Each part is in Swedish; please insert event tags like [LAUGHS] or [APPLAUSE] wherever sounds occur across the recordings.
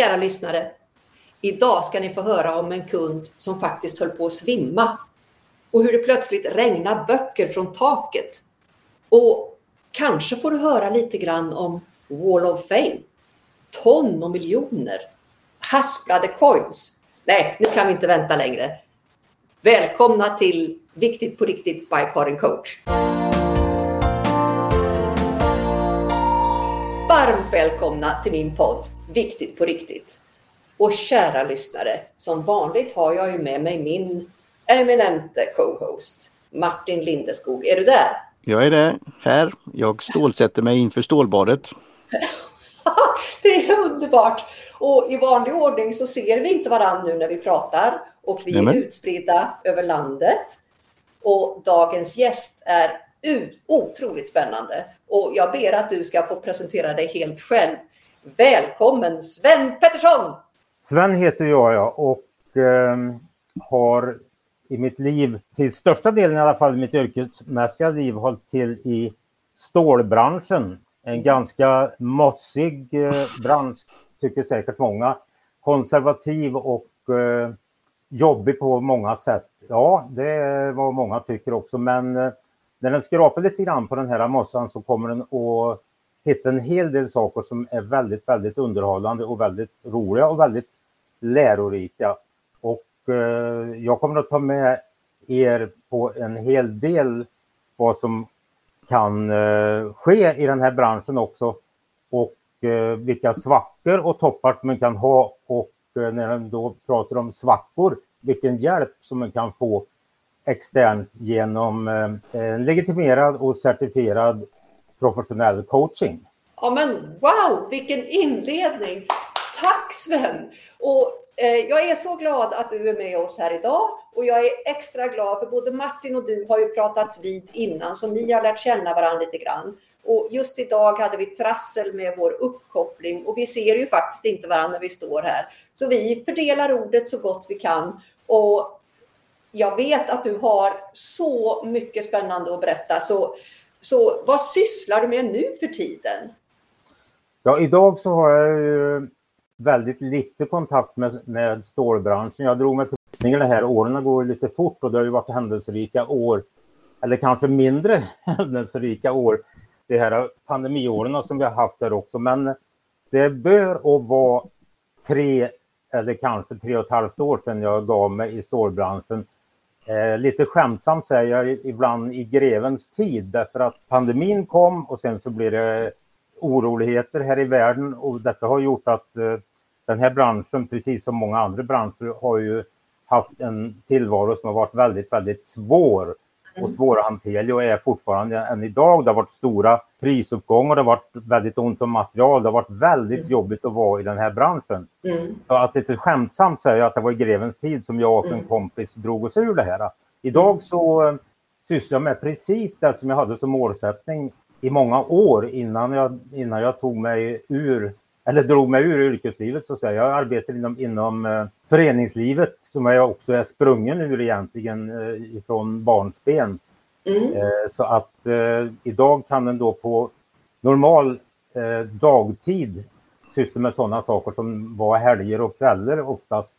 Kära lyssnare, idag ska ni få höra om en kund som faktiskt höll på att svimma och hur det plötsligt regnar böcker från taket. Och kanske får du höra lite grann om Wall of Fame, ton och miljoner, hasplade coins. Nej, nu kan vi inte vänta längre. Välkomna till Viktigt på riktigt by Karin Coach. Varmt välkomna till min podd Viktigt på riktigt. Och kära lyssnare, som vanligt har jag ju med mig min eminente co-host Martin Lindeskog. Är du där? Jag är det, här. Jag stålsätter mig inför stålbadet. [LAUGHS] det är underbart! Och i vanlig ordning så ser vi inte varandra nu när vi pratar och vi är utspridda över landet. Och dagens gäst är otroligt spännande och jag ber att du ska få presentera dig helt själv. Välkommen Sven Pettersson! Sven heter jag ja, och eh, har i mitt liv, till största delen i alla fall i mitt yrkesmässiga liv, hållit till i stålbranschen. En ganska mossig eh, bransch, tycker säkert många. Konservativ och eh, jobbig på många sätt. Ja, det är vad många tycker också, men eh, när den skrapar lite grann på den här mossan så kommer den att hitta en hel del saker som är väldigt, väldigt underhållande och väldigt roliga och väldigt lärorika. Och eh, jag kommer att ta med er på en hel del vad som kan eh, ske i den här branschen också. Och eh, vilka svackor och toppar som man kan ha. Och eh, när man då pratar om svackor, vilken hjälp som man kan få externt genom eh, en legitimerad och certifierad professionell coaching. Ja men wow, vilken inledning! Tack Sven! Och eh, jag är så glad att du är med oss här idag och jag är extra glad för både Martin och du har ju pratats vid innan så ni har lärt känna varandra lite grann. Och just idag hade vi trassel med vår uppkoppling och vi ser ju faktiskt inte varandra när vi står här. Så vi fördelar ordet så gott vi kan och jag vet att du har så mycket spännande att berätta. Så, så vad sysslar du med nu för tiden? Ja, idag så har jag ju väldigt lite kontakt med, med stålbranschen. Jag drog mig till det här. Åren går lite fort och det har ju varit händelserika år. Eller kanske mindre [LAUGHS] händelserika år. De här pandemiåren som vi har haft här också. Men det bör och vara tre eller kanske tre och ett halvt år sedan jag gav mig i stålbranschen. Eh, lite skämtsamt säger jag ibland i grevens tid därför att pandemin kom och sen så blir det oroligheter här i världen och detta har gjort att eh, den här branschen, precis som många andra branscher, har ju haft en tillvaro som har varit väldigt, väldigt svår och svårhanterlig och är fortfarande än idag. Det har varit stora prisuppgångar, det har varit väldigt ont om material, det har varit väldigt mm. jobbigt att vara i den här branschen. Mm. Så att lite skämtsamt säger jag att det var i grevens tid som jag och en mm. kompis drog oss ur det här. Idag mm. så eh, sysslar jag med precis det som jag hade som målsättning i många år innan jag, innan jag tog mig ur eller drog mig ur yrkeslivet så att säga. Jag arbetar inom, inom eh, föreningslivet som jag också är sprungen ur egentligen eh, ifrån barnsben. Mm. Eh, så att idag kan den då på normal dagtid syssla med sådana saker som var helger och kvällar oftast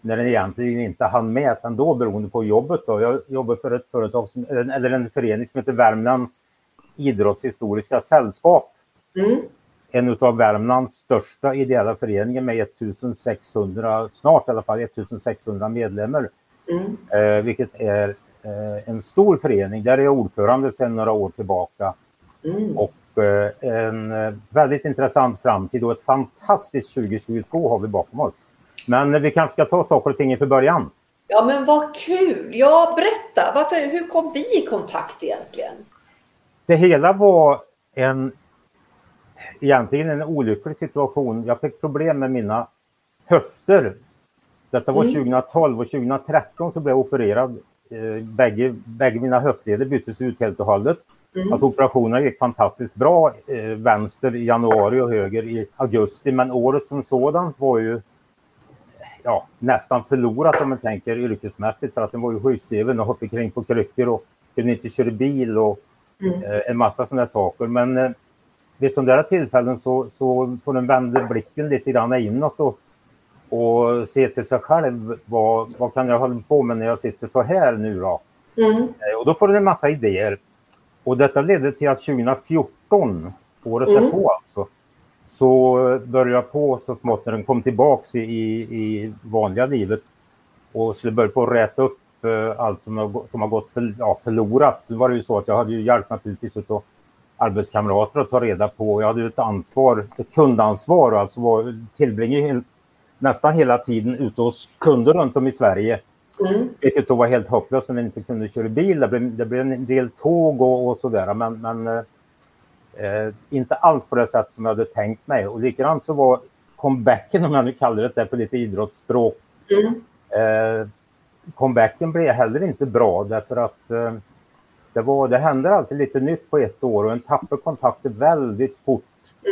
när den egentligen inte hann med ändå beroende på jobbet. Då. Jag jobbar för ett företag som, eller en förening som heter Värmlands idrottshistoriska sällskap. Mm en av Värmlands största ideella föreningar med 1600, snart i alla fall 1600 medlemmar. Mm. Eh, vilket är eh, en stor förening. Där är jag ordförande sedan några år tillbaka. Mm. Och eh, en väldigt intressant framtid och ett fantastiskt 2022 har vi bakom oss. Men vi kanske ska ta saker och ting inför början. Ja men vad kul! Ja berätta, Varför, hur kom vi i kontakt egentligen? Det hela var en egentligen en olycklig situation. Jag fick problem med mina höfter. Detta var mm. 2012 och 2013 så blev jag opererad. Eh, bägge, bägge mina höftleder byttes ut helt och hållet. Mm. Alltså operationen gick fantastiskt bra. Eh, vänster i januari och höger i augusti. Men året som sådant var ju ja, nästan förlorat om man tänker yrkesmässigt för att den var ju sjukskriven och hoppade kring på kryckor och kunde inte köra bil och mm. eh, en massa sådana saker. Men vid sådana tillfällen så, så får den vända blicken lite grann inåt och, och se till sig själv. Vad, vad kan jag hålla på med när jag sitter så här nu då? Mm. Eh, Och då får den en massa idéer. Och detta ledde till att 2014, året Mm. därpå alltså, så började jag på så smått när den kom tillbaks i, i, i vanliga livet och skulle börja på att räta upp eh, allt som har, som har gått för, ja, förlorat. Nu var det ju så att jag hade ju hjälp naturligtvis utav arbetskamrater att ta reda på. Jag hade ett ansvar, ett kundansvar och alltså var, tillbringade nästan hela tiden ute hos kunder runt om i Sverige. Mm. Vilket då var helt hopplöst när vi inte kunde köra bil. Det blev, det blev en del tåg och, och sådär. Men, men eh, eh, inte alls på det sätt som jag hade tänkt mig. Och likadant så var comebacken, om jag nu kallar det det på lite idrottsspråk. Mm. Eh, comebacken blev heller inte bra därför att eh, det, var, det händer alltid lite nytt på ett år och en tappar kontakter väldigt fort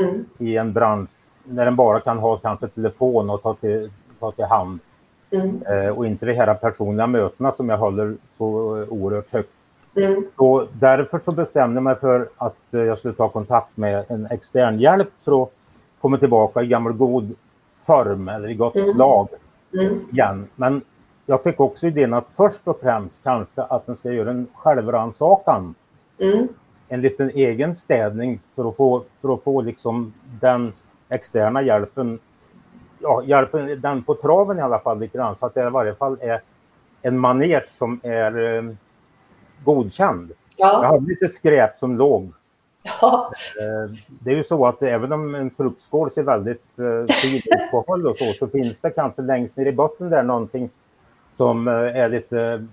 Mm. i en bransch när den bara kan ha kanske telefon och ta till, ta till hand. Mm. Eh, och inte de här personliga mötena som jag håller så oerhört högt. Mm. Så därför så bestämde jag mig för att eh, jag skulle ta kontakt med en extern hjälp för att komma tillbaka i gammal god form eller i gott Mm. slag Mm. igen. Men jag fick också idén att först och främst kanske att den ska göra en självrannsakan. Mm. En liten egen städning för att få, för att få liksom den externa hjälpen, ja, hjälpen den på traven i alla fall lite grann så att det i varje fall är en maner som är eh, godkänd. Jag Ja. hade lite skräp som låg. Ja. Eh, Det är ju så att även om en fruktskål ser väldigt eh, fin ut på håll och så, så finns det kanske längst ner i botten där någonting som eh, är lite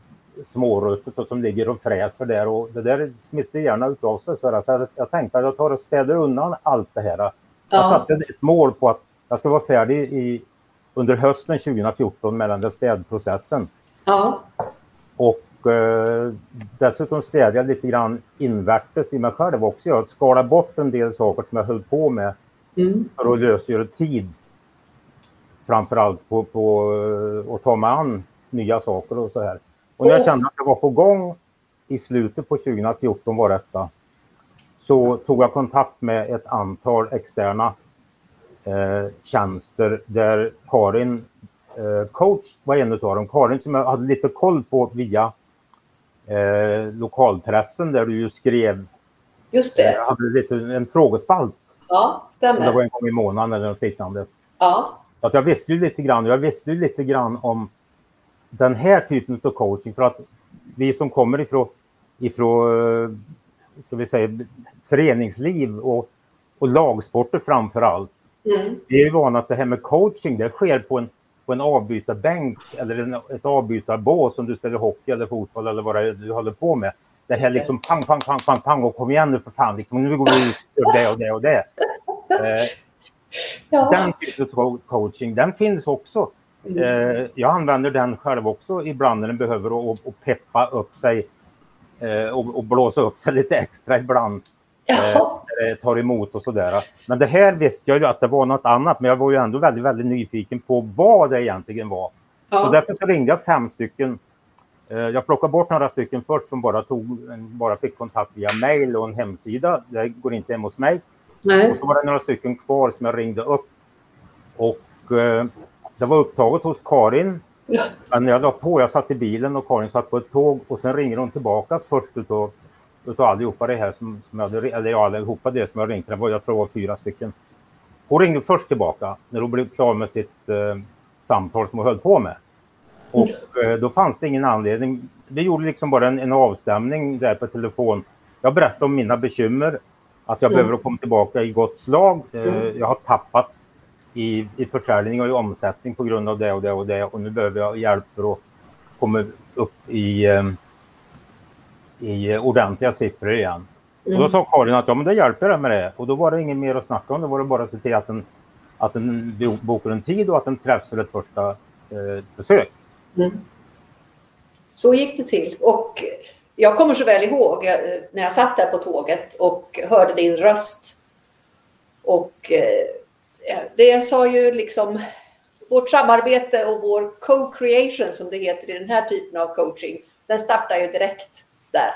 småruttet och som ligger och fräser där och det där smittar gärna utav sig. Så jag, tänkte att jag tar och städar undan allt det här. Jag Ja. satte ett mål på att jag ska vara färdig i, under hösten 2014 med den där städprocessen. Ja. Och eh, dessutom städade jag lite grann invärtes i mig själv också. Jag skalade bort en del saker som jag höll på med Mm. för att lösgöra tid. Framförallt på, på eh, att ta mig an nya saker och så här. Och när jag kände att jag var på gång i slutet på 2014 var detta. Så tog jag kontakt med ett antal externa eh, tjänster där Karin eh, coach var en av dem. Karin som jag hade lite koll på via eh, lokalpressen där du ju skrev, Just eh, det. hade lite en frågespalt. Ja, Det var stämmer. en gång i månaden eller något liknande. Ja. Att jag visste ju lite grann, jag visste ju lite grann om den här typen av coaching för att vi som kommer ifrån, ifrån eh, ska vi säga, föreningsliv och, och lagsporter framför allt. Mm. Vi är ju vana att det här med coaching det sker på en, på en avbytarbänk eller en, ett avbytarbås som du spelar hockey eller fotboll eller vad det är du håller på med. Det här liksom pang, pang, pang, pang, pang och kom igen nu för fan, liksom, nu går vi ut och det och det och det. [LAUGHS] Eh, Ja. den typen av co- coaching, den finns också. Mm. Eh, jag använder den själv också ibland när den behöver och, och peppa upp sig eh, och, och blåsa upp sig lite extra ibland. Ja. det tar emot och sådär. Men det här visste jag ju att det var något annat, men jag var ju ändå väldigt, väldigt nyfiken på vad det egentligen var. Så Ja. därför så ringde jag fem stycken. Eh, Jag plockade bort några stycken först som bara, tog, bara fick kontakt via mail och en hemsida. Det går inte hem hos mig. Nej. Och så var det några stycken kvar som jag ringde upp. Och eh, det var upptaget hos Karin. Ja. Men jag la på, jag satt i bilen och Karin satt på ett tåg och sen ringer hon tillbaka först utav, utav allihopa det här som, som jag hade, eller ja, allihopa det som jag ringde. Det var, jag tror det var fyra stycken. Hon ringde först tillbaka när hon blev klar med sitt eh, samtal som hon höll på med. Och eh, då fanns det ingen anledning. Vi gjorde liksom bara en, en avstämning där på telefon. Jag berättade om mina bekymmer. Att jag Mm. behöver komma tillbaka i gott slag. Eh, Mm. Jag har tappat i, i försäljning och i omsättning på grund av det och det och det. Och nu behöver jag hjälp för att komma upp i, eh, i ordentliga siffror igen. Och då Mm. sa Karin att ja, men det hjälper jag med det. Och då var det inget mer att snacka om. Då var det bara att se till att den, att den bo- bokar en tid och att den träffs för ett första eh, besök. Mm. Så gick det till. Och jag kommer så väl ihåg eh, när jag satt där på tåget och hörde din röst. Och eh, det sa ju liksom vårt samarbete och vår co-creation som det heter i den här typen av coaching. Den startar ju direkt där.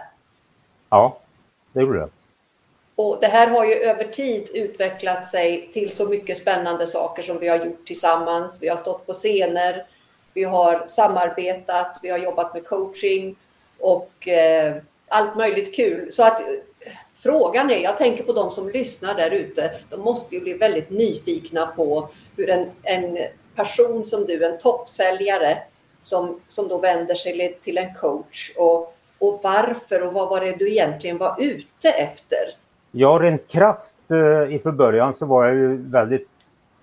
Ja, det gjorde det. Och det här har ju över tid utvecklat sig till så mycket spännande saker som vi har gjort tillsammans. Vi har stått på scener, vi har samarbetat, vi har jobbat med coaching och eh, allt möjligt kul. Så att frågan är, jag tänker på de som lyssnar där ute, de måste ju bli väldigt nyfikna på hur en, en person som du, en toppsäljare, som, som då vänder sig till en coach och, och varför och vad var det du egentligen var ute efter? Ja, rent krasst eh, i början så var jag ju väldigt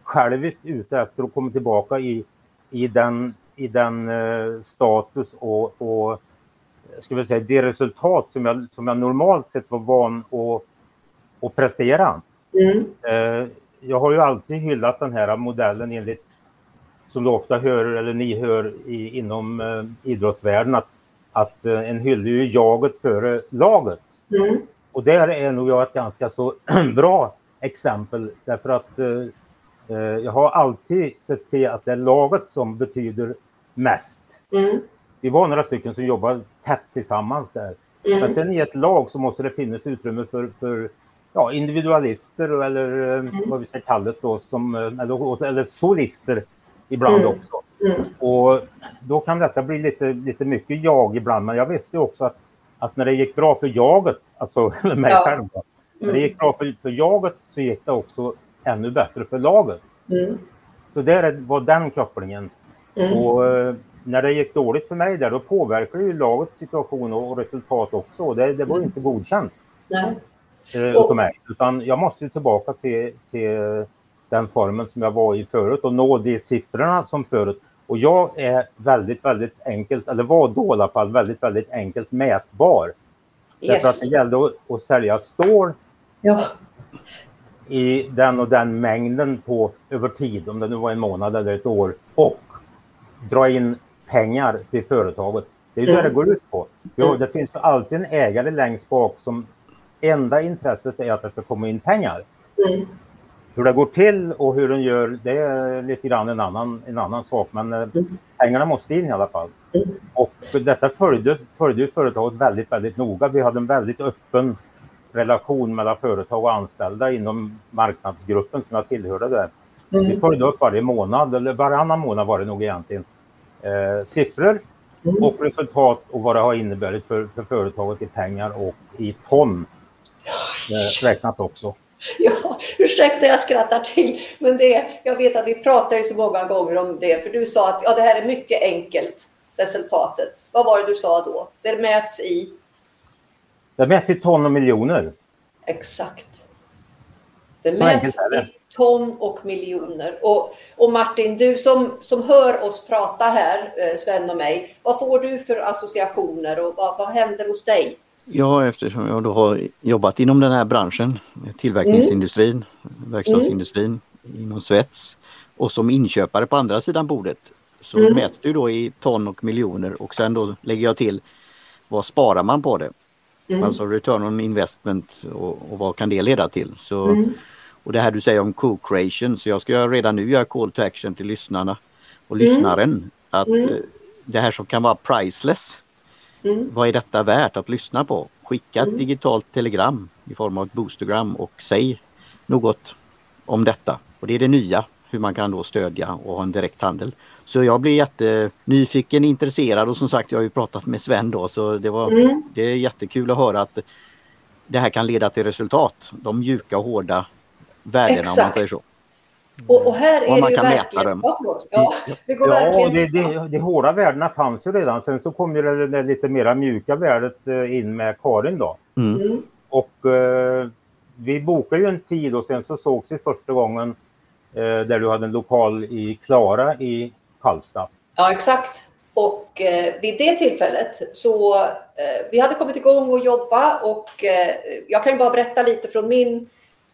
själviskt ute efter att komma tillbaka i, i den, i den eh, status och, och ska vi säga, det resultat som jag, som jag normalt sett var van att, att prestera. Mm. Eh, jag har ju alltid hyllat den här modellen enligt som du ofta hör, eller ni hör i, inom eh, idrottsvärlden, att, att eh, en hyllar ju jaget före laget. Mm. Och där är nog jag ett ganska så [CLEARS THROAT] bra exempel därför att jag har alltid sett till att det är laget som betyder mest. Mm. Vi var några stycken som jobbade tätt tillsammans där. Mm. Men sen i ett lag så måste det finnas utrymme för, för ja, individualister eller eh, mm. vad vi ska kalla det då, som, eh, eller, eller solister ibland mm. också. Mm. Och då kan detta bli lite, lite mycket jag ibland, men jag visste också att, att när det gick bra för jaget, alltså [LAUGHS] mig ja. själv, när det mm. gick bra för, för jaget så gick det också ännu bättre för laget. Mm. Så där var den kopplingen. Och eh, när det gick dåligt för mig där, då påverkade ju lagets situation och, resultat också. Det, det var mm. inte godkänt. Nej. Eh, och, mig. Utan jag måste tillbaka till, till den formen som jag var i förut och nå de siffrorna som förut. Och jag är väldigt, väldigt enkelt, eller var då i alla fall, väldigt, väldigt enkelt mätbar. Yes. Därför att det gällde att, att sälja stål ja. i den och den mängden på över tid, om det nu var en månad eller ett år, och dra in pengar till företaget. Det är mm. det det går ut på. Mm. det finns alltid en ägare längst bak som enda intresset är att det ska komma in pengar. Mm. Hur det går till och hur den gör, det är lite grann en annan, en annan sak. Men eh, mm. pengarna måste in i alla fall. Mm. Och detta följde, följde företaget väldigt, väldigt noga. Vi hade en väldigt öppen relation mellan företag och anställda inom marknadsgruppen som jag tillhörde där. Mm. Vi följde upp varje månad, eller varannan månad var det nog egentligen, eh, siffror mm. och resultat och vad det har inneburit för, för företaget i pengar och i ton eh, räknat också. [LAUGHS] Ja, ursäkta jag skrattar till, men det, jag vet att vi pratar ju så många gånger om det, för du sa att ja, det här är mycket enkelt, resultatet. Vad var det du sa då? Det mäts i? Det mäts i ton och miljoner. Exakt. Det mäts i ton och miljoner. Och, och Martin, du som, som hör oss prata här, eh, Sven och mig, vad får du för associationer och vad, vad händer hos dig? Ja, eftersom jag då har jobbat inom den här branschen, tillverkningsindustrin, mm. verkstadsindustrin, mm. inom svets och som inköpare på andra sidan bordet så mm. mäts det då i ton och miljoner och sen då lägger jag till vad sparar man på det? Mm. Alltså return on investment och, och, vad kan det leda till? Så, mm. Och det här du säger om co-creation, så jag ska redan nu göra call to action till lyssnarna och mm. lyssnaren att mm. Eh, det här som kan vara priceless Mm. Vad är detta värt att lyssna på? Skicka ett mm. digitalt telegram i form av ett boostergram och säg något om detta. Och det är det nya, hur man kan då stödja och ha en direkt handel. Så jag blir jättenyfiken, intresserad och som sagt jag har ju pratat med Sven då så det, var, mm. det är jättekul att höra att det här kan leda till resultat. De mjuka och hårda värdena Exakt. om man säger så. Och, och här är man det ju kan. Mäta dem. Ja, det går ja, verkligen... Det, det, det hårda värdena fanns ju redan. Sen så kom ju det, det lite mera mjuka värdet eh, in med Karin då. Mm. mm. Och eh, vi bokade ju en tid och sen så sågs vi första gången eh, där du hade en lokal i Klara i Karlstad. Ja, exakt. Och eh, vid det tillfället så eh, vi hade kommit igång och jobba och eh, jag kan ju bara berätta lite från min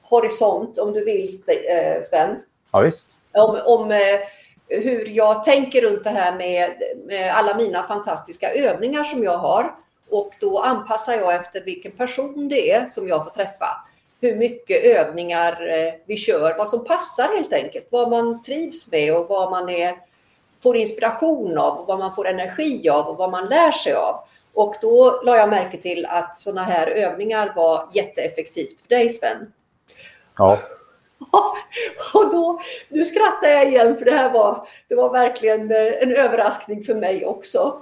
horisont om du vill eh, Sven. Ja, visst. Om, om eh, hur jag tänker runt det här med, med, alla mina fantastiska övningar som jag har. Och då anpassar jag efter vilken person det är som jag får träffa. Hur mycket övningar eh, vi kör, vad som passar helt enkelt. Vad man trivs med och vad man är, får inspiration av, och vad man får energi av och vad man lär sig av. Och då la jag märke till att sådana här övningar var jätteeffektivt för dig Sven. Ja. [LAUGHS] Och då, nu skrattar jag igen för det här var, det var verkligen eh, en överraskning för mig också.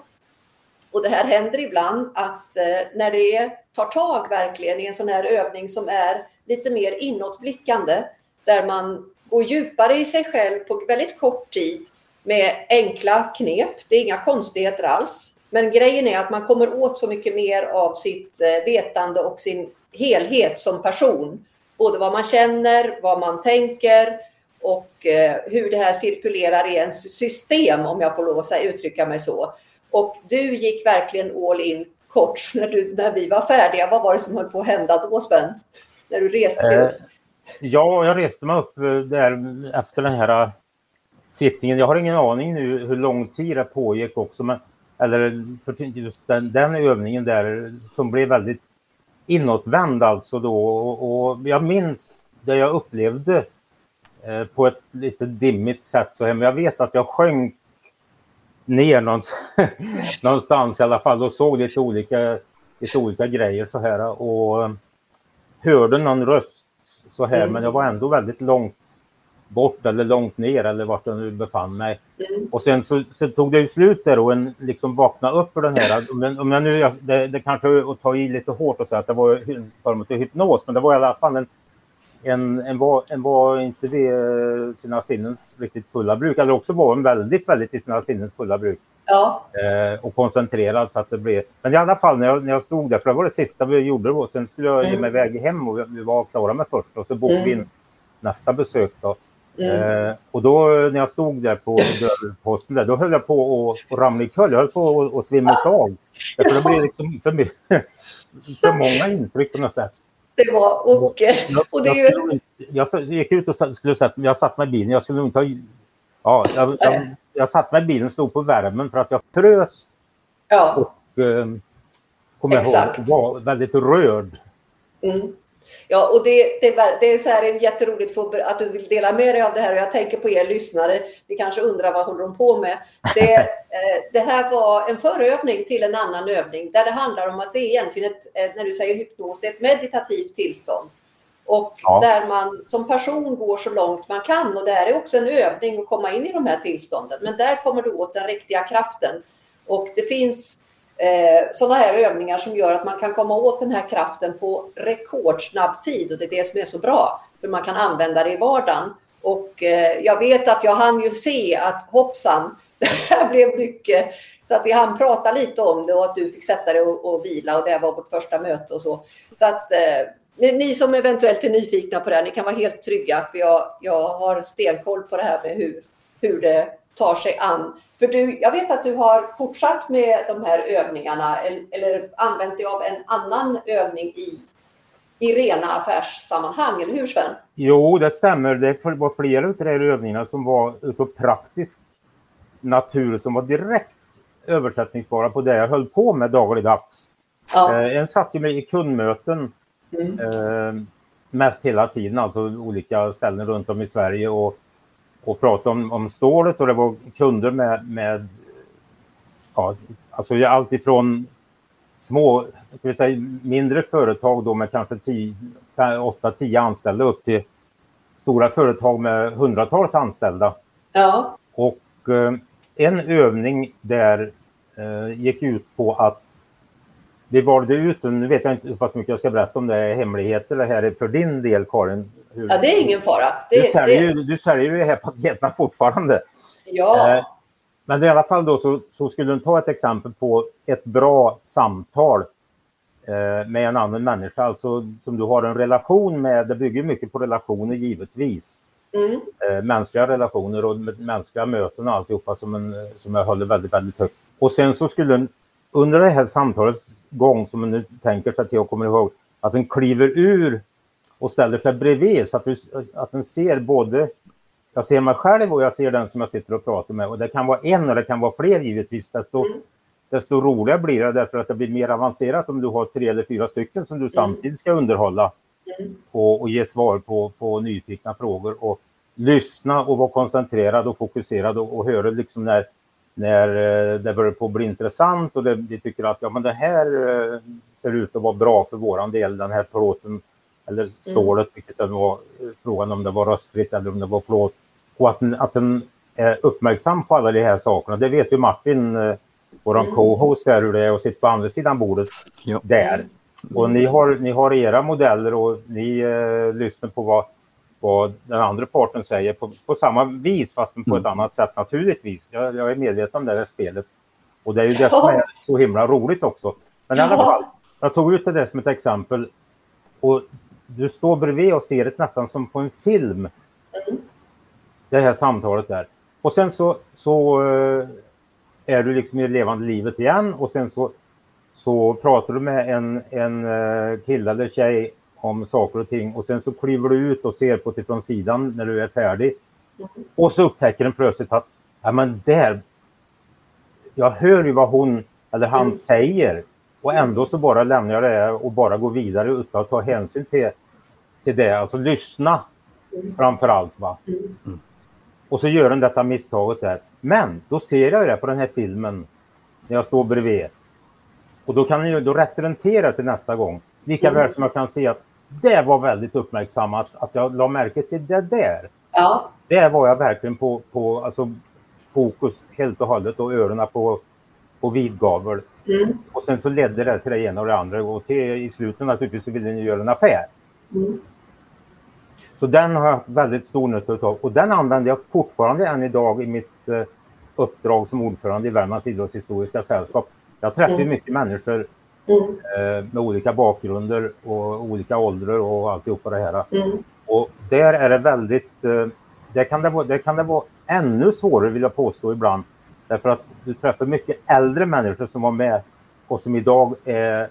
Och det här händer ibland att eh, när det tar tag verkligen i en sån här övning som är lite mer inåtblickande, där man går djupare i sig själv på väldigt kort tid med enkla knep. Det är inga konstigheter alls. Men grejen är att man kommer åt så mycket mer av sitt eh, vetande och sin helhet som person. Både vad man känner, vad man tänker och eh, hur det här cirkulerar i ens system, om jag får lov att uttrycka mig så. Och du gick verkligen all in kort [LAUGHS] när, du, när vi var färdiga. Vad var det som höll på att hända då, Sven? När du reste dig upp? Eh, ja, jag reste mig upp där efter den här sittningen. Jag har ingen aning nu hur lång tid det pågick också, men eller för just den, den övningen där som blev väldigt inåtvänd alltså då. Och, och jag minns det jag upplevde eh, på ett lite dimmigt sätt så men jag vet att jag sjönk ner [LAUGHS] någonstans, i alla fall och såg lite olika, lite olika grejer så här. Och hörde någon röst så här, mm. men jag var ändå väldigt långt bort eller långt ner eller vart jag nu befann mig. Mm. Och sen så, så, tog det ju slut där och en liksom vakna upp för den här. Men, om jag nu, det, det kanske är att ta i lite hårt och säga att det var en form av hypnos, men det var i alla fall en, en, en, var, en var inte vid sina sinnens riktigt fulla bruk, eller också var en väldigt, väldigt i sina sinnens fulla bruk. Ja. Eh, och koncentrerad så att det blev... Men i alla fall när jag, när jag stod där, för det var det sista vi gjorde då, sen skulle jag mm. ge mig iväg hem och vi, var klara med först och så bokade mm. vi in nästa besök då. Mm. Eh, och då när jag stod där på [LAUGHS] posten där, då höll jag på att ramla i Jag höll på att svimma av. För det blev liksom för, mycket, [LAUGHS] för många intryck på något sätt. Det var och, och det är ju... Jag, jag gick ut och skulle sätta jag satt mig i bilen. Jag skulle inte ha... Ja, jag, jag, jag satt mig i bilen, stod på värmen för att jag frös. Ja. Och eh, kommer ihåg, var väldigt rörd. Mm. Ja, och det, det, det är så här jätteroligt för, att du vill dela med dig av det här och jag tänker på er lyssnare. Ni kanske undrar vad håller de på med? Det, [LAUGHS] eh, det här var en förövning till en annan övning där det handlar om att det är egentligen ett, eh, när du säger hypnos, det är ett meditativt tillstånd. Och ja. där man som person går så långt man kan och det här är också en övning att komma in i de här tillstånden. Men där kommer du åt den riktiga kraften. Och det finns eh, sådana här övningar som gör att man kan komma åt den här kraften på rekordsnabb tid och det är det som är så bra. För man kan använda det i vardagen. Och eh, jag vet att jag hann ju se att hoppsan, [LAUGHS] det här blev mycket. Så att vi hann prata lite om det och att du fick sätta dig och, och vila och det var vårt första möte och så. Så att eh, ni som eventuellt är nyfikna på det här, ni kan vara helt trygga för jag, jag har stenkoll på det här med hur, hur det tar sig an. För du, jag vet att du har fortsatt med de här övningarna eller, använt dig av en annan övning i, i rena affärssammanhang, eller hur Sven? Jo, det stämmer. Det var flera av de här övningarna som var av praktisk natur som var direkt översättningsbara på det jag höll på med dagligdags. Ja. Eh, en satt ju mig i kundmöten mm. eh, mest hela tiden, alltså olika ställen runt om i Sverige och och pratade om, om stålet och det var kunder med, med ja, alltså allt ifrån små, ska vi säga, mindre företag då med kanske 8-10 anställda upp till stora företag med hundratals anställda. Ja. Och eh, en övning där eh, gick ut på att vi valde ut, nu vet jag inte hur pass mycket jag ska berätta om det är hemligheter det här är för din del Karin, hur... Ja, det är ingen fara. Det, du, säljer, det... du säljer ju paketen [LAUGHS] fortfarande. Ja. Eh, men i alla fall då så, så, skulle du ta ett exempel på ett bra samtal eh, med en annan människa, alltså som du har en relation med. Det bygger mycket på relationer givetvis. Mm. Eh, mänskliga relationer och mänskliga möten och alltihopa som, en, som jag håller väldigt, väldigt högt. Och sen så skulle den, under det här samtalets gång, som man nu tänker sig till och kommer ihåg, att den kliver ur och ställer sig bredvid så att, du, att den ser både jag ser mig själv och jag ser den som jag sitter och pratar med och det kan vara en och det kan vara fler givetvis. Desto, mm. desto roligare blir det därför att det blir mer avancerat om du har tre eller fyra stycken som du mm. samtidigt ska underhålla mm. och, och, ge svar på, på nyfikna frågor och lyssna och vara koncentrerad och fokuserad och, och höra liksom när när eh, det börjar på bli intressant och det, vi tycker att ja, men det här eh, ser ut att vara bra för våran del, den här plåten eller mm. stålet, mm. vilket det var frågan om det var rostfritt eller om det var plåt. Och att, att den är uppmärksam på alla de här sakerna. Det vet ju Martin, eh, vår mm. co-host där, hur det är att sitta på andra sidan bordet ja. där. Och ni har, ni har era modeller och ni eh, lyssnar på vad, vad den andra parten säger på, på samma vis fast på mm. ett annat sätt naturligtvis. Jag, jag, är medveten om det här spelet. Och det är ju det som är så himla roligt också. Men i alla fall, jag tog ut det som ett exempel. Och du står bredvid och ser det nästan som på en film. Mm. Det här samtalet där. Och sen så, så uh, är du liksom i levande livet igen och sen så, så pratar du med en, en uh, kille eller tjej om saker och ting och sen så kliver du ut och ser på till från sidan när du är färdig. Mm. Och så upptäcker den plötsligt att, ja men där, jag hör ju vad hon eller han mm. säger och ändå så bara lämnar jag det och bara går vidare utan att ta hänsyn till, till det. Alltså lyssna framför allt. Va? Mm. Och så gör den detta misstaget där. Men då ser jag det på den här filmen när jag står bredvid. Och då kan jag då rätter den till det till nästa gång. Lika mm. väl som jag kan se att det var väldigt uppmärksammat att jag la märke till det där. Ja. Det var jag verkligen på, på alltså, fokus helt och hållet och öronen på, på vidgavel. Mm. Och sen så ledde det till det ena och det andra och till, i slutet naturligtvis så ville ni göra en affär. Mm. Så den har jag väldigt stor nytta av och den använder jag fortfarande än idag i mitt eh, uppdrag som ordförande i Värmlands idrottshistoriska sällskap. Jag träffar mm. mycket människor mm. eh, med olika bakgrunder och olika åldrar och alltihopa det här. Mm. Och där är det väldigt, eh, där, kan det vara, där kan det vara ännu svårare vill jag påstå ibland Därför att du träffar mycket äldre människor som var med och som idag är,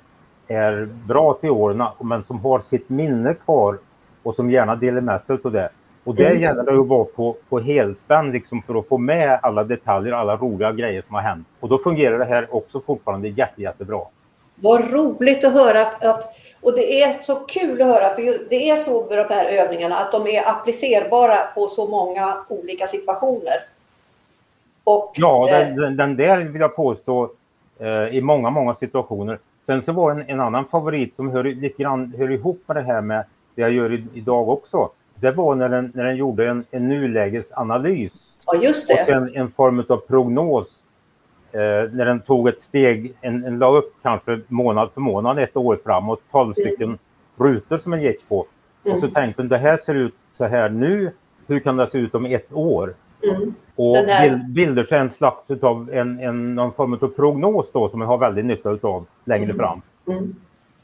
är bra till åren men som har sitt minne kvar och som gärna delar med sig av det. Och det mm. gäller det att vara på, på helspänn liksom för att få med alla detaljer, alla roliga grejer som har hänt. Och då fungerar det här också fortfarande jätte, jättebra. Vad roligt att höra att och det är så kul att höra, för det är så med de här övningarna att de är applicerbara på så många olika situationer. Och, ja, den, eh, den, den, där vill jag påstå eh, i många, många situationer. Sen så var en, en annan favorit som hör lite grann hör ihop med det här med det jag gör i, idag också. Det var när den, när den gjorde en, en nulägesanalys. Ja, just det. Och en, en form av prognos. Eh, när den tog ett steg, en, en la upp kanske månad för månad ett år framåt, 12 mm. stycken rutor som den gick på. Mm. Och så mm. tänkte den, det här ser ut så här nu. Hur kan det se ut om ett år? Mm. Och här... bilder en slags av en, en, någon form av prognos då som jag har väldigt nytta av längre mm. fram. Mm.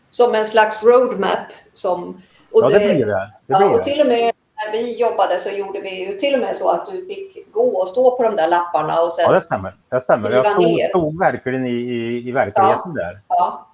Som en slags roadmap. Som, och ja, det, det blir det. det, blir ja, och till och med när vi jobbade så gjorde vi ju till och med så att du fick gå och stå på de där lapparna och sen Ja, det stämmer. Det stämmer. Jag stod, stod verkligen i, i, i verkligheten ja, där. Ja,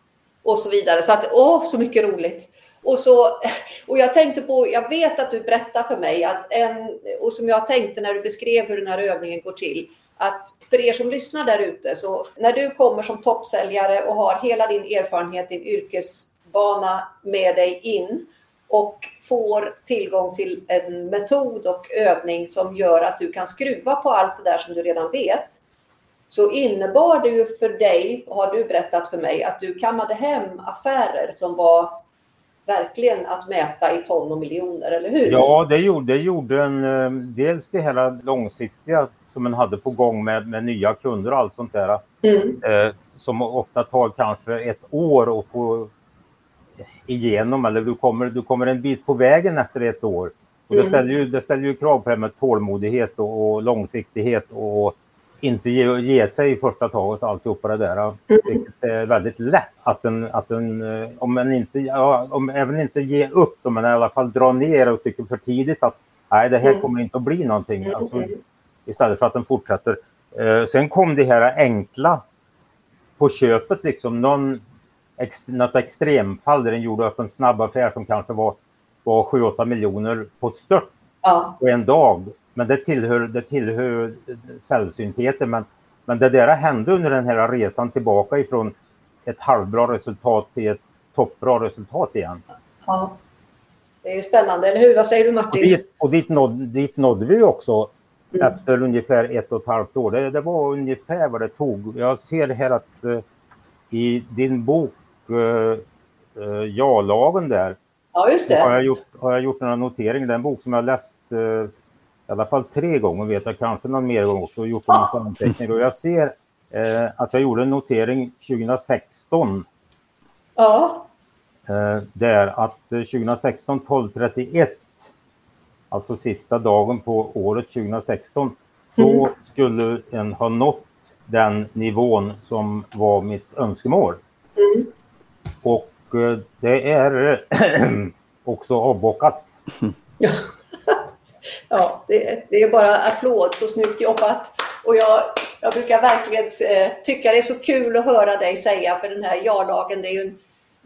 och så vidare. Så att, åh, så mycket roligt. Och, så, [LAUGHS] och jag tänkte på, jag vet att du berättade för mig att en, och som jag tänkte när du beskrev hur den här övningen går till, att för er som lyssnar där ute, så när du kommer som toppsäljare och har hela din erfarenhet, din yrkesbana med dig in och får tillgång till en metod och övning som gör att du kan skruva på allt det där som du redan vet, så innebar det ju för dig, har du berättat för mig, att du kammade hem affärer som var verkligen att mäta i ton och miljoner, eller hur? Ja, det gjorde, det gjorde en, eh, dels det hela långsiktiga som man hade på gång med, med nya kunder och allt sånt där. Mm. Eh, som ofta tar kanske ett år att få igenom eller du kommer, du kommer en bit på vägen efter ett år. Och det, mm. ställer ju, det ställer ju krav på det med tålmodighet och, och långsiktighet och inte ge, ge sig i första taget alltihopa det där. Mm. Vilket är väldigt lätt att den, att den om man inte, ja, om även inte ge upp, men i alla fall dra ner och tycker för tidigt att nej, det här mm. kommer inte att bli någonting. Mm. Alltså, istället för att den fortsätter. Eh, sen kom det här enkla på köpet liksom. Någon, ex, något extremfall där den gjorde upp en snabb affär som kanske var, var 7-8 miljoner på ett stört ja. på en dag. Men det tillhör, det tillhör sällsyntheten. Men, men det där hände under den här resan tillbaka ifrån ett halvbra resultat till ett toppbra resultat igen. Ja. Det är ju spännande, eller hur? Vad säger du Martin? Och dit, och dit, nådde, dit nådde vi också mm. efter ungefär ett och ett halvt år. Det, det, var ungefär vad det tog. Jag ser här att uh, i din bok uh, uh, Ja-lagen där. Ja. Har jag gjort, har jag gjort några noteringar. Det är en bok som jag läst i alla fall tre gånger vet jag, kanske någon mer gång också, och gjort en massa anteckningar. Och jag ser eh, att jag gjorde en notering 2016. Ja. Eh, där att 2016 12.31, alltså sista dagen på året 2016, då mm. skulle en ha nått den nivån som var mitt önskemål. Mm. Och eh, det är [CLEARS THROAT] också avbockat. Ja ja, det, det, är bara applåd, så snyggt jobbat. Och jag, jag brukar verkligen eh, tycka det är så kul att höra dig säga, för den här ja-lagen, det är ju en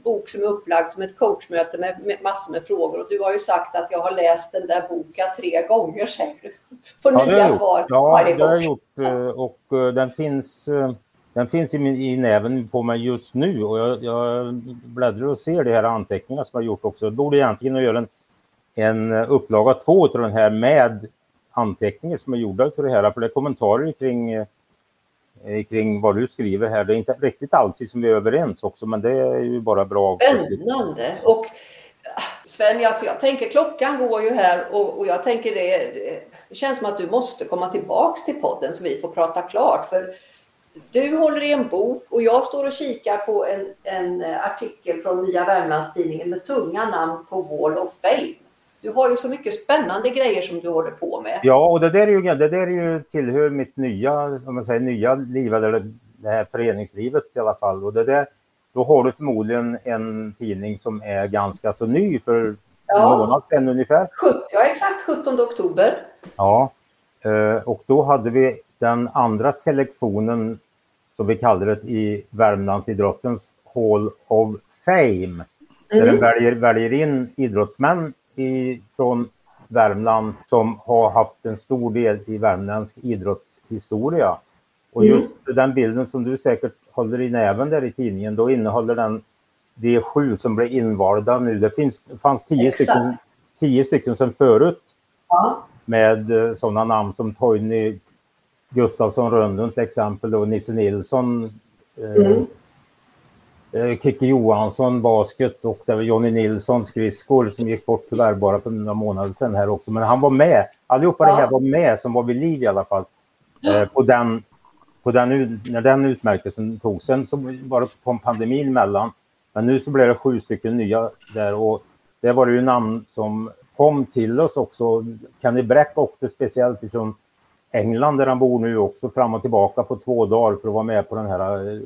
bok som är upplagd som ett coachmöte med, med massor med frågor. Och du har ju sagt att jag har läst den där boken tre gånger, säger du. Får ja, nya svar ja, det har jag gjort. Eh, och eh, den finns, den finns i, min, i näven på mig just nu. Och jag, jag bläddrar och ser de här anteckningarna som jag har gjort också. Jag borde egentligen göra en en upplaga två av den här med anteckningar som är gjorda för det här. För det är kommentarer kring, eh, kring vad du skriver här. Det är inte riktigt alltid som vi är överens också, men det är ju bara bra. Spännande! Och ah, Sven, alltså jag tänker klockan går ju här och, och jag tänker det, det känns som att du måste komma tillbaks till podden så vi får prata klart. För du håller i en bok och jag står och kikar på en, en artikel från Nya Värmlandstidningen med tunga namn på Wall of Fame. Du har ju så mycket spännande grejer som du håller på med. Ja, och det där är ju, det där är ju tillhör mitt nya, om man säger nya liv, eller det här föreningslivet i alla fall. Och det där, då har du förmodligen en tidning som är ganska så ny för ja. en månad sedan ungefär. Ja, exakt 17 oktober. Ja, eh, och då hade vi den andra selektionen som vi kallar det i Värmlandsidrottens Hall of Fame. Mm. Där den väljer, väljer in idrottsmän i, från Värmland som har haft en stor del i värmländsk idrottshistoria. Och mm. just mm. den bilden som du säkert håller i näven där i tidningen, då innehåller den de sju som blev invalda nu. Det finns, fanns tio stycken, tio stycken sedan förut ja. med eh, sådana namn som Toini Gustafsson Rönnlund till exempel och Nisse Nilsson. Eh, mm. Eh, Kicke Johansson basket och det var Jonny Nilsson skridskor som gick bort tyvärr bara för några månader sedan här också. Men han var med. Allihopa ja. det här var med som var vid liv i alla fall. Eh, på den, på den, när den utmärkelsen togs. Sen så var det på pandemin emellan. Men nu så blev det sju stycken nya där och det var ju namn som kom till oss också. Kenny Bräck åkte speciellt ifrån England där han bor nu också fram och tillbaka på två dagar för att vara med på den här. Eh,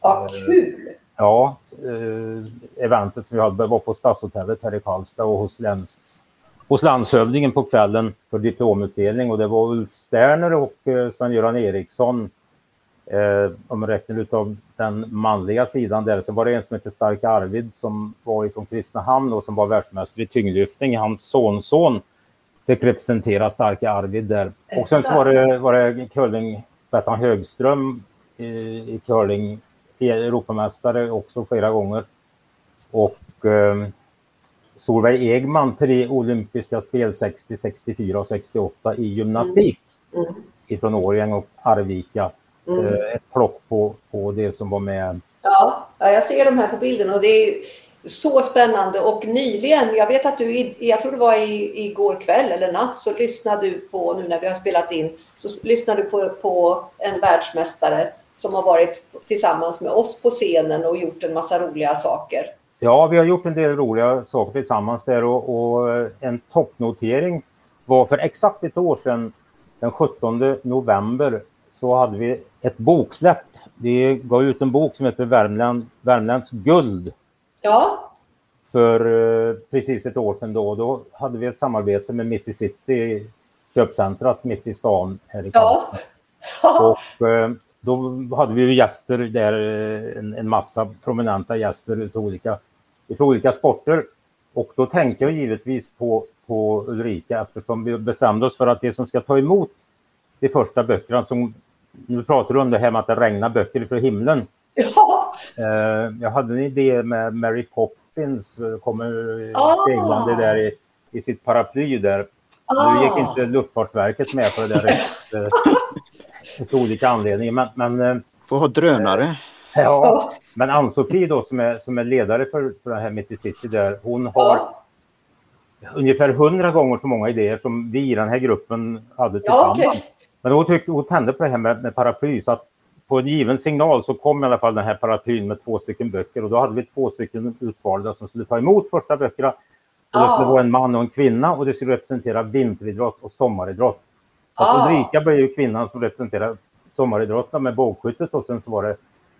ja, kul! Ja, eh, eventet som vi hade var på Stadshotellet här i Karlstad och hos, läns, hos landshövdingen på kvällen för diplomutdelning och det var Ulf Sterner och eh, Sven-Göran Eriksson. Eh, om man räknar utav den manliga sidan där så var det en som hette Stark Arvid som var ifrån Kristinehamn och som var världsmästare i tyngdlyftning. Hans sonson fick representera Starka Arvid där. Och sen så var det, var det curling, Bettan Högström i, i curling Europamästare också flera gånger. Och eh, Solveig Egman, tre olympiska spel 60, 64 och 68 i gymnastik mm. Mm. ifrån Årjäng och Arvika. Mm. Eh, ett plock på, på det som var med. Ja, jag ser de här på bilden och det är så spännande och nyligen, jag vet att du, jag tror det var i, igår kväll eller natt, så lyssnade du på, nu när vi har spelat in, så lyssnade du på, på en världsmästare som har varit tillsammans med oss på scenen och gjort en massa roliga saker. Ja, vi har gjort en del roliga saker tillsammans där och, och en toppnotering var för exakt ett år sedan, den 17 november, så hade vi ett boksläpp. Vi gav ut en bok som heter Värmland, Värmlands guld. Ja. För uh, precis ett år sedan då. Då hade vi ett samarbete med Mitt i City, köpcentrat mitt i stan här i Karlstad. [LAUGHS] Ja. Och, uh, då hade vi gäster där, eh, en, en massa prominenta gäster utav olika, utav olika sporter. Och då tänkte jag givetvis på, på Ulrika eftersom vi bestämde oss för att det som ska ta emot de första böckerna, som, nu pratar du om det här med att det regnar böcker från himlen. Ja. Eh, jag hade en idé med Mary Poppins, kommer ah. seglande där i, i sitt paraply där. Ah. Nu gick inte Luftfartsverket med på det där [LAUGHS] av olika anledningar. Men, men, eh, Får ha drönare. Ja, men Ann-Sofie då som är, som är ledare för, för det här Mitt i City där, hon har ja. ungefär hundra gånger så många idéer som vi i den här gruppen hade tillsammans. Ja, okay. Men hon, tyckte, hon tände på det här med, med paraply så att på en given signal så kom i alla fall den här paraplyn med två stycken böcker och då hade vi två stycken utvalda som skulle ta emot första böckerna. Och det skulle vara en man och en kvinna och det skulle representera vinteridrott och sommaridrott. Alltså Ulrika blev ju kvinnan som representerar sommaridrotten med bågskyttet och sen så var det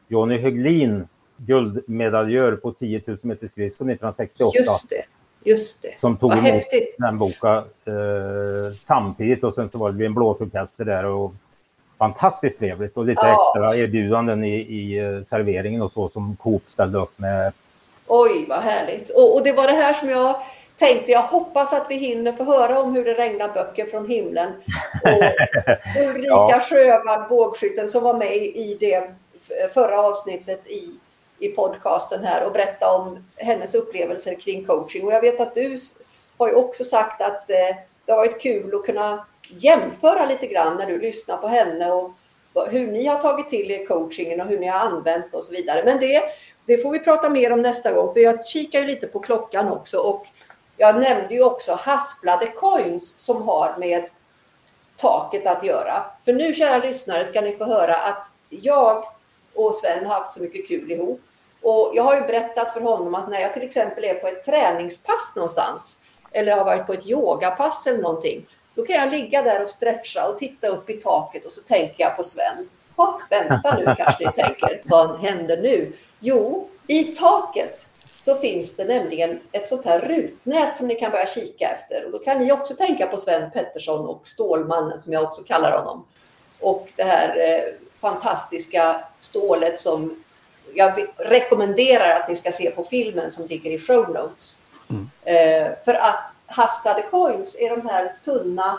Johnny Höglin, guldmedaljör på 10 000 meter skridskor 1968. Just det. Just det. Som tog Vad emot häftigt. den boken eh, samtidigt och sen så var det en blåsorkester där och fantastiskt trevligt och lite ja. extra erbjudanden i, i eh, serveringen och så som Coop ställde upp med. Oj, vad härligt. Och, och, det var det här som jag tänkte, jag hoppas att vi hinner få höra om hur det regnar böcker från himlen. Och [LAUGHS] Ulrika ja. Sjövall, bågskytten, som var med i det förra avsnittet i, i podcasten här och berätta om hennes upplevelser kring coaching. Och jag vet att du har ju också sagt att eh, det har varit kul att kunna jämföra lite grann när du lyssnar på henne och hur ni har tagit till er coachingen och hur ni har använt och så vidare. Men det, det får vi prata mer om nästa gång för jag kikar ju lite på klockan också och jag nämnde ju också hasplade coins som har med taket att göra. För nu kära lyssnare ska ni få höra att jag och Sven har haft så mycket kul ihop. Och jag har ju berättat för honom att när jag till exempel är på ett träningspass någonstans eller har varit på ett yogapass eller någonting. Då kan jag ligga där och stretcha och titta upp i taket och så tänker jag på Sven. Ha, vänta nu kanske ni tänker. Vad händer nu? Jo, i taket så finns det nämligen ett sånt här rutnät som ni kan börja kika efter. Och då kan ni också tänka på Sven Pettersson och Stålmannen som jag också kallar honom. Och det här eh, fantastiska stålet som jag rekommenderar att ni ska se på filmen som ligger i show notes. Mm. Eh, för att hasplade coins är de här tunna,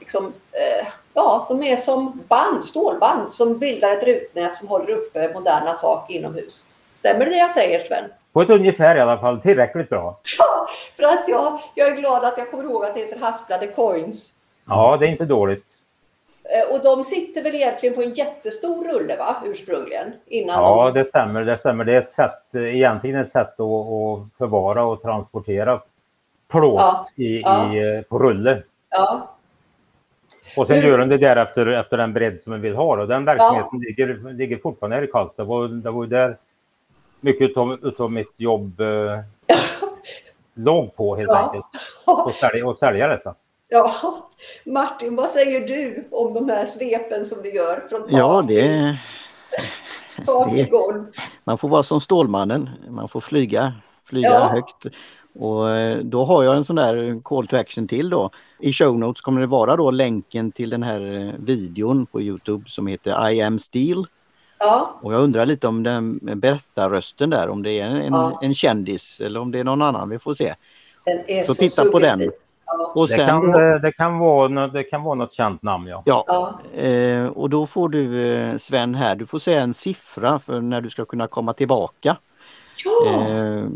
liksom, eh, ja, de är som band, stålband som bildar ett rutnät som håller uppe moderna tak inomhus. Stämmer det jag säger Sven? På ett ungefär i alla fall, tillräckligt bra. Ja, för att jag, jag är glad att jag kommer ihåg att det heter hasplade coins. Ja, det är inte dåligt. Eh, och de sitter väl egentligen på en jättestor rulle va, ursprungligen? Innan ja, de... det stämmer. Det stämmer. Det är ett sätt, egentligen ett sätt att, förvara och transportera plåt ja, i, ja. I, på rulle. Ja. Och sen Hur... gör den det därefter efter den bredd som man vill ha. Och den verksamheten ligger, ligger fortfarande här i Karlstad. Det var, det var där mycket av, mitt jobb eh, [LAUGHS] låg på helt enkelt. Och sälja, och sälja dessa. Ja, Martin, vad säger du om de här svepen som vi gör från tak Ja, det... [LAUGHS] det man får vara som Stålmannen, man får flyga, flyga ja. högt. Och eh, då har jag en sån där call to action till då. I show notes kommer det vara då länken till den här eh, videon på Youtube som heter I am Steel. Ja. Och jag undrar lite om den berättarrösten där, om det är en, ja. en kändis eller om det är någon annan, vi får se. Den är så, så titta suggestiv. på den. Och sen, det, kan, det, kan vara, det kan vara något känt namn ja. Ja, ja. Eh, och då får du eh, Sven här, du får säga en siffra för när du ska kunna komma tillbaka. Ja. Eh,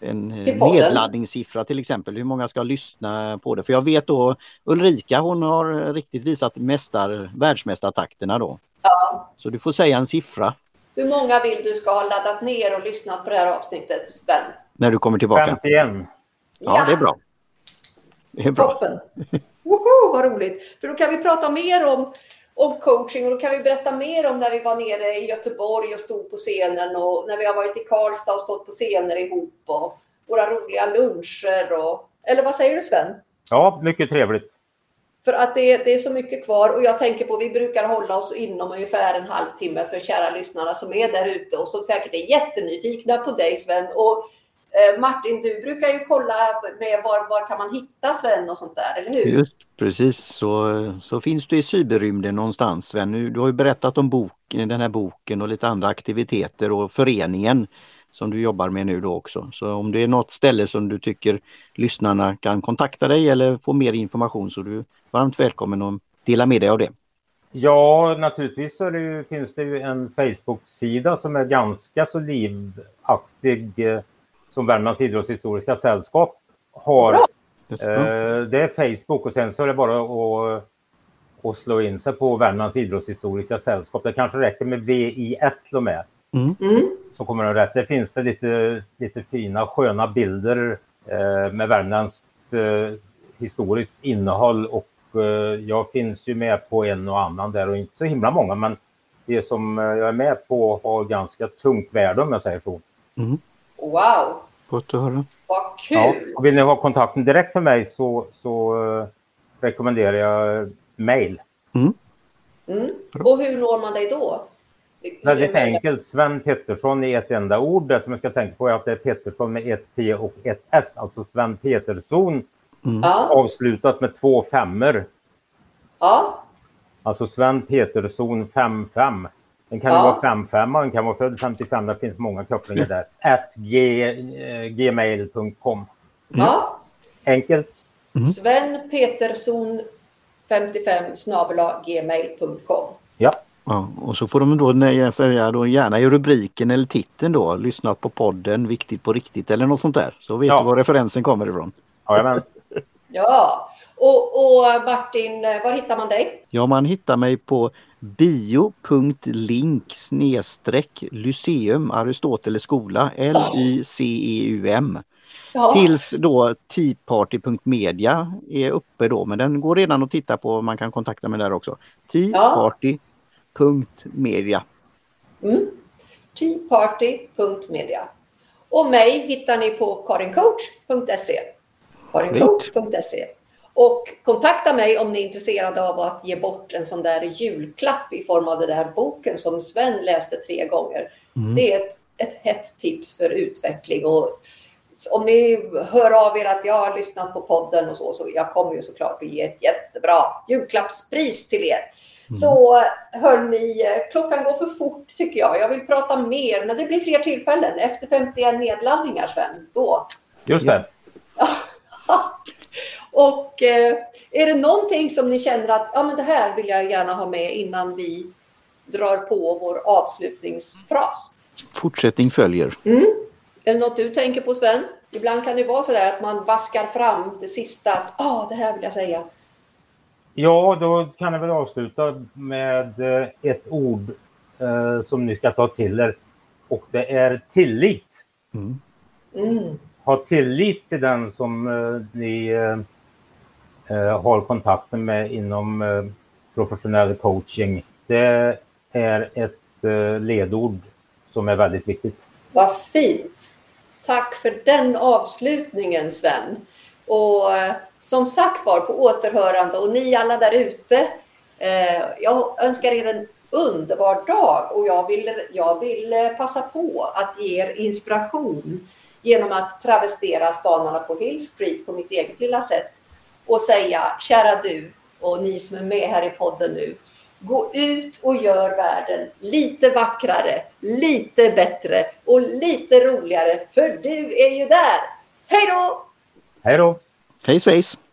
en nedladdningssiffra till exempel, hur många ska lyssna på det? För jag vet då Ulrika hon har riktigt visat mästar, världsmästartakterna då. Ja. Så du får säga en siffra. Hur många vill du ska ha laddat ner och lyssnat på det här avsnittet Sven? När du kommer tillbaka? 51. Ja, det är bra. Det är bra. Toppen! Woho, vad roligt! För då kan vi prata mer om, om coaching och då kan vi berätta mer om när vi var nere i Göteborg och stod på scenen och när vi har varit i Karlstad och stått på scener ihop och våra roliga luncher och... Eller vad säger du Sven? Ja, mycket trevligt. För att det, det, är så mycket kvar och jag tänker på vi brukar hålla oss inom ungefär en halvtimme för kära lyssnare som är där ute och som säkert är jättenyfikna på dig Sven. Och Eh, Martin, du brukar ju kolla med var, var kan man hitta Sven och sånt där, eller hur? Just precis, så, så finns du i cyberrymden någonstans Sven. Du har ju berättat om bok, den här boken och lite andra aktiviteter och föreningen som du jobbar med nu då också. Så om det är något ställe som du tycker lyssnarna kan kontakta dig eller få mer information så är du varmt välkommen att dela med dig av det. Ja, naturligtvis så det, finns det ju en Facebook-sida som är ganska så livaktig som Värmlands idrottshistoriska sällskap har Eh, det är Facebook och sen så är det bara att, att slå in sig på Värmlands idrottshistoriska sällskap. Det kanske räcker med VIS till och med. Mm. Mm. Så kommer det rätt. Det finns det lite, lite fina sköna bilder eh, med Värmlands eh, historiskt innehåll och eh, jag finns ju med på en och annan där och inte så himla många men det som jag är med på har ganska tungt värde om jag säger så. Mm. Wow! Gott att höra. Vad kul! Ja, och vill ni ha kontakten direkt med mig så, så uh, rekommenderar jag mail. Mm. Mm. Och hur når man dig då? Väldigt enkelt. Sven Pettersson i ett enda ord. Det som jag ska tänka på är att det är Pettersson med ett T och ett S. Alltså Sven Petersson. Mm. Avslutat med två femmor. Ja. Alltså Sven Petersson 55. Den kan ja. vara 55 den kan vara född 55. Det finns många kopplingar där. At eh, gmail.com. Ja. Enkelt. Mm. Sven Petersson 55 gmail.com. Ja. Ja, och så får de då säga då gärna i rubriken eller titeln då, lyssna på podden Viktigt på riktigt eller något sånt där. Så vet ja. du var referensen kommer ifrån. Jajamän. [LAUGHS] ja, och, och Martin, var hittar man dig? Ja, man hittar mig på bio.link snedstreck Lyceum Aristoteles skola L-Y-C-E-U-M. Ja. Tills då teaparty.media är uppe då men den går redan att titta på. Man kan kontakta mig där också. Teaparty.media. Mm. Teaparty.media. Och mig hittar ni på karincoach.se. karincoach.se och kontakta mig om ni är intresserade av att ge bort en sån där julklapp i form av den där boken som Sven läste tre gånger. Mm. Det är ett, ett hett tips för utveckling. Och om ni hör av er att jag har lyssnat på podden och så, så jag kommer ju såklart att ge ett jättebra julklappspris till er. Mm. Så hörni, klockan går för fort tycker jag. Jag vill prata mer, men det blir fler tillfällen. Efter 51 nedladdningar, Sven, då. Just det. [LAUGHS] Och eh, är det någonting som ni känner att ja, men det här vill jag gärna ha med innan vi drar på vår avslutningsfras? Fortsättning följer. Mm. Är det något du tänker på Sven? Ibland kan det vara så där att man vaskar fram det sista. Att, ah, det här vill jag säga. Ja, då kan jag väl avsluta med eh, ett ord eh, som ni ska ta till er. Och det är tillit. Mm. Mm ha tillit till den som eh, ni eh, eh, har kontakten med inom professionell coaching. Det är ett ledord som är väldigt viktigt. Vad fint! Tack för den avslutningen Sven. Och som sagt var på återhörande och ni alla där ute. Eh, jag önskar er en underbar dag och jag vill, jag vill eh, passa på att ge er inspiration genom att travestera spanarna på Hill Street på mitt eget lilla sätt och säga kära du och ni som är med här i podden nu. Gå ut och gör världen lite vackrare, lite bättre och lite roligare för du är ju där. Hej då! Hej då! Hej svejs!